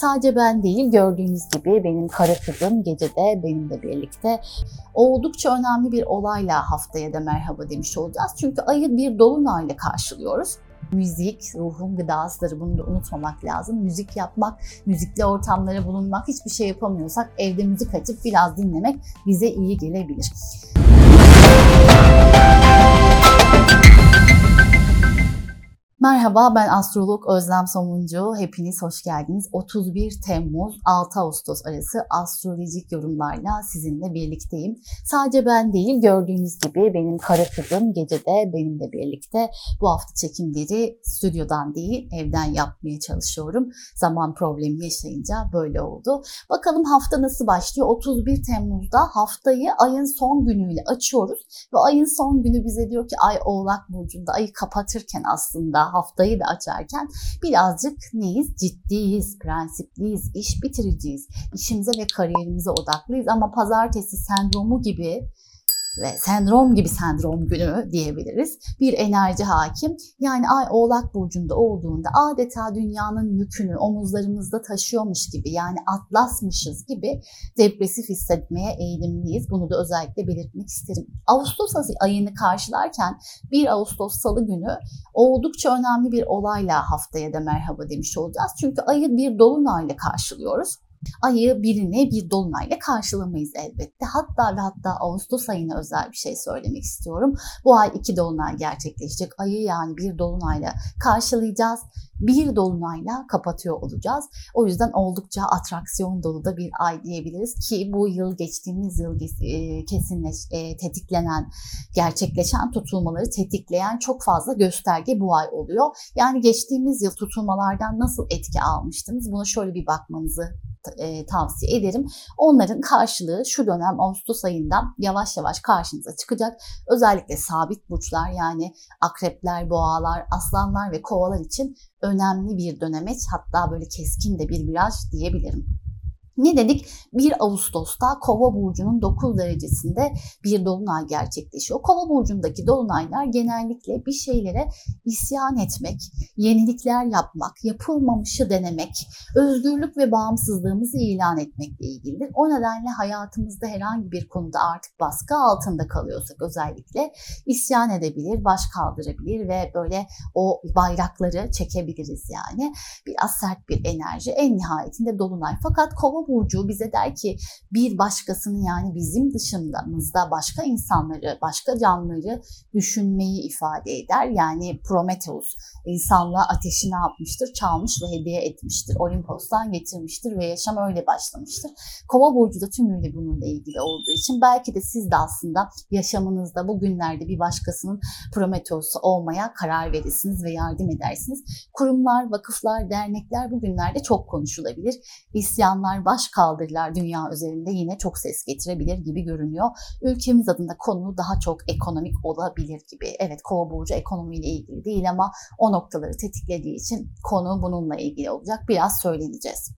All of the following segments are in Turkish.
Sadece ben değil gördüğünüz gibi benim kara kızım gecede benimle birlikte oldukça önemli bir olayla haftaya da merhaba demiş olacağız. Çünkü ayı bir dolunayla karşılıyoruz. Müzik, ruhun gıdasıdır. Bunu da unutmamak lazım. Müzik yapmak, müzikli ortamlara bulunmak, hiçbir şey yapamıyorsak evde müzik açıp biraz dinlemek bize iyi gelebilir. Merhaba ben astrolog Özlem Somuncu. Hepiniz hoş geldiniz. 31 Temmuz 6 Ağustos arası astrolojik yorumlarla sizinle birlikteyim. Sadece ben değil gördüğünüz gibi benim kara kızım gecede benimle birlikte bu hafta çekimleri stüdyodan değil evden yapmaya çalışıyorum. Zaman problemi yaşayınca böyle oldu. Bakalım hafta nasıl başlıyor? 31 Temmuz'da haftayı ayın son günüyle açıyoruz ve ayın son günü bize diyor ki ay Oğlak Burcu'nda ayı kapatırken aslında haftayı da açarken birazcık neyiz? Ciddiyiz, prensipliyiz, iş bitiriciyiz. İşimize ve kariyerimize odaklıyız ama pazartesi sendromu gibi ve sendrom gibi sendrom günü diyebiliriz. Bir enerji hakim. Yani ay oğlak burcunda olduğunda adeta dünyanın yükünü omuzlarımızda taşıyormuş gibi yani atlasmışız gibi depresif hissetmeye eğilimliyiz. Bunu da özellikle belirtmek isterim. Ağustos ayını karşılarken 1 Ağustos salı günü oldukça önemli bir olayla haftaya da merhaba demiş olacağız. Çünkü ayı bir dolunayla karşılıyoruz. Ayı birine bir dolunayla karşılamayız elbette. Hatta ve hatta Ağustos ayına özel bir şey söylemek istiyorum. Bu ay iki dolunay gerçekleşecek. Ayı yani bir dolunayla karşılayacağız. Bir dolunayla kapatıyor olacağız. O yüzden oldukça atraksiyon dolu da bir ay diyebiliriz ki bu yıl geçtiğimiz yıl e, kesinleş, e, tetiklenen, gerçekleşen tutulmaları tetikleyen çok fazla gösterge bu ay oluyor. Yani geçtiğimiz yıl tutulmalardan nasıl etki almıştınız? Buna şöyle bir bakmanızı e, tavsiye ederim. Onların karşılığı şu dönem Ağustos ayında yavaş yavaş karşınıza çıkacak. Özellikle sabit burçlar yani akrepler, boğalar, aslanlar ve kovalar için önemli bir dönemeç hatta böyle keskin de bir viraj diyebilirim. Ne dedik? 1 Ağustos'ta Kova burcunun 9 derecesinde bir dolunay gerçekleşiyor. Kova burcundaki dolunaylar genellikle bir şeylere isyan etmek, yenilikler yapmak, yapılmamışı denemek, özgürlük ve bağımsızlığımızı ilan etmekle ilgilidir. O nedenle hayatımızda herhangi bir konuda artık baskı altında kalıyorsak özellikle isyan edebilir, baş kaldırabilir ve böyle o bayrakları çekebiliriz yani. Biraz sert bir enerji en nihayetinde dolunay. Fakat Kova burcu bize der ki bir başkasını yani bizim dışımızda başka insanları, başka canlıları düşünmeyi ifade eder. Yani Prometheus insanlığa ateşi ne yapmıştır? Çalmış ve hediye etmiştir. Olimpos'tan getirmiştir ve yaşam öyle başlamıştır. Kova burcu da tümüyle bununla ilgili olduğu için belki de siz de aslında yaşamınızda bugünlerde bir başkasının Prometheus'u olmaya karar verirsiniz ve yardım edersiniz. Kurumlar, vakıflar, dernekler bugünlerde çok konuşulabilir. İsyanlar, baş baş kaldırılar dünya üzerinde yine çok ses getirebilir gibi görünüyor. Ülkemiz adında konu daha çok ekonomik olabilir gibi. Evet kova burcu ekonomiyle ilgili değil ama o noktaları tetiklediği için konu bununla ilgili olacak. Biraz söyleneceğiz.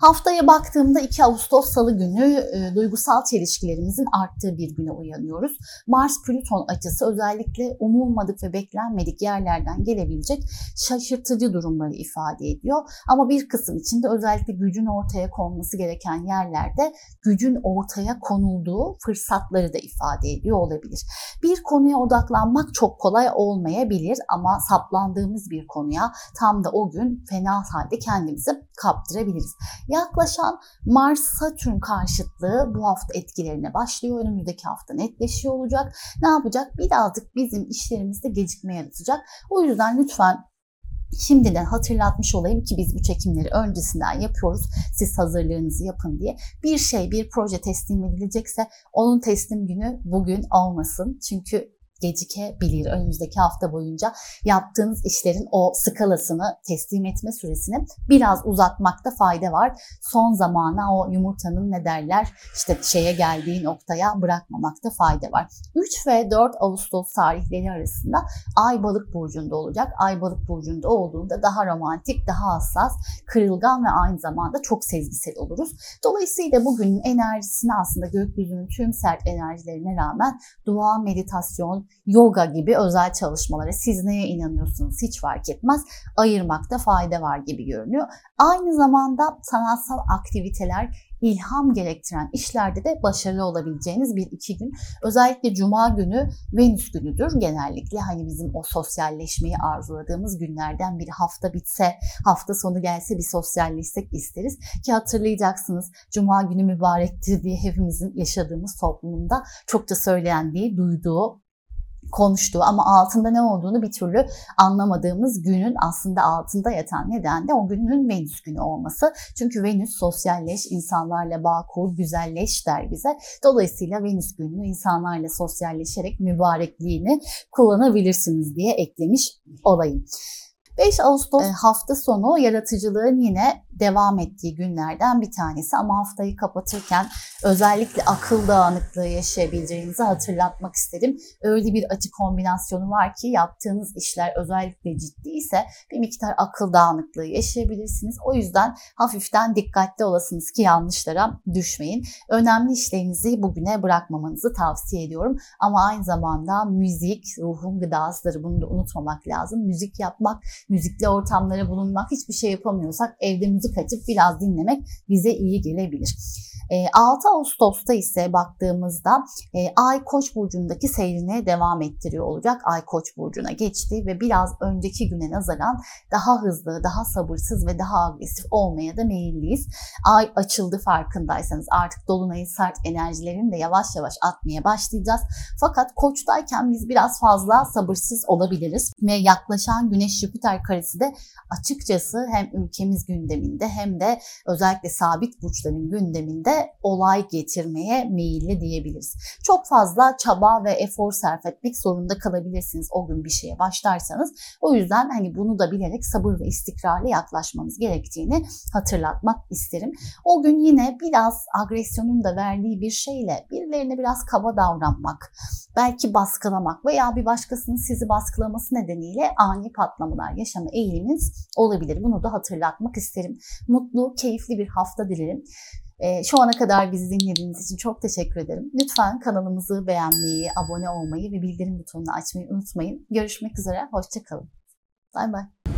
Haftaya baktığımda 2 Ağustos Salı günü e, duygusal çelişkilerimizin arttığı bir güne uyanıyoruz. Mars-Plüton açısı özellikle umulmadık ve beklenmedik yerlerden gelebilecek şaşırtıcı durumları ifade ediyor. Ama bir kısım için de özellikle gücün ortaya konması gereken yerlerde gücün ortaya konulduğu fırsatları da ifade ediyor olabilir. Bir konuya odaklanmak çok kolay olmayabilir ama saplandığımız bir konuya tam da o gün fena halde kendimizi kaptırabiliriz. Yaklaşan Mars-Satürn karşıtlığı bu hafta etkilerine başlıyor. Önümüzdeki hafta netleşiyor olacak. Ne yapacak? Birazcık bizim işlerimizde gecikme yaratacak. O yüzden lütfen Şimdiden hatırlatmış olayım ki biz bu çekimleri öncesinden yapıyoruz. Siz hazırlığınızı yapın diye. Bir şey, bir proje teslim edilecekse onun teslim günü bugün olmasın. Çünkü gecikebilir. Önümüzdeki hafta boyunca yaptığınız işlerin o skalasını, teslim etme süresini biraz uzatmakta fayda var. Son zamana o yumurtanın ne derler işte şeye geldiği noktaya bırakmamakta fayda var. 3 ve 4 Ağustos tarihleri arasında Ay Balık burcunda olacak. Ay Balık burcunda olduğunda daha romantik, daha hassas, kırılgan ve aynı zamanda çok sezgisel oluruz. Dolayısıyla bugünün enerjisini aslında gökyüzünün tüm sert enerjilerine rağmen dua, meditasyon, yoga gibi özel çalışmalara siz neye inanıyorsunuz hiç fark etmez ayırmakta fayda var gibi görünüyor. Aynı zamanda sanatsal aktiviteler ilham gerektiren işlerde de başarılı olabileceğiniz bir iki gün. Özellikle cuma günü Venüs günüdür. Genellikle hani bizim o sosyalleşmeyi arzuladığımız günlerden bir hafta bitse, hafta sonu gelse bir sosyalleşsek isteriz. Ki hatırlayacaksınız cuma günü mübarektir diye hepimizin yaşadığımız toplumunda çokça söylendiği, duyduğu konuştuğu ama altında ne olduğunu bir türlü anlamadığımız günün aslında altında yatan neden de o günün Venüs günü olması. Çünkü Venüs sosyalleş, insanlarla bağ kur, güzelleş der bize. Dolayısıyla Venüs gününü insanlarla sosyalleşerek mübarekliğini kullanabilirsiniz diye eklemiş olayım. 5 Ağustos hafta sonu yaratıcılığın yine devam ettiği günlerden bir tanesi ama haftayı kapatırken özellikle akıl dağınıklığı yaşayabileceğinizi hatırlatmak istedim. Öyle bir açı kombinasyonu var ki yaptığınız işler özellikle ciddi ise bir miktar akıl dağınıklığı yaşayabilirsiniz. O yüzden hafiften dikkatli olasınız ki yanlışlara düşmeyin. Önemli işlerinizi bugüne bırakmamanızı tavsiye ediyorum. Ama aynı zamanda müzik, ruhun gıdasıdır. Bunu da unutmamak lazım. Müzik yapmak, müzikli ortamlara bulunmak, hiçbir şey yapamıyorsak evde müzik açıp biraz dinlemek bize iyi gelebilir. 6 Ağustos'ta ise baktığımızda Ay Koç burcundaki seyrine devam ettiriyor olacak. Ay Koç burcuna geçti ve biraz önceki güne nazaran daha hızlı, daha sabırsız ve daha agresif olmaya da meyilliyiz. Ay açıldı farkındaysanız artık dolunayın sert enerjilerini de yavaş yavaş atmaya başlayacağız. Fakat Koç'tayken biz biraz fazla sabırsız olabiliriz ve yaklaşan Güneş Jüpiter karesi de açıkçası hem ülkemiz gündeminde hem de özellikle sabit burçların gündeminde olay getirmeye meyilli diyebiliriz. Çok fazla çaba ve efor sarf etmek zorunda kalabilirsiniz o gün bir şeye başlarsanız. O yüzden hani bunu da bilerek sabır ve istikrarla yaklaşmanız gerektiğini hatırlatmak isterim. O gün yine biraz agresyonun da verdiği bir şeyle birilerine biraz kaba davranmak, belki baskılamak veya bir başkasının sizi baskılaması nedeniyle ani patlamalar yaşama eğiliminiz olabilir. Bunu da hatırlatmak isterim. Mutlu, keyifli bir hafta dilerim. Ee, şu ana kadar bizi dinlediğiniz için çok teşekkür ederim. Lütfen kanalımızı beğenmeyi, abone olmayı ve bildirim butonunu açmayı unutmayın. Görüşmek üzere, hoşçakalın. Bay bay.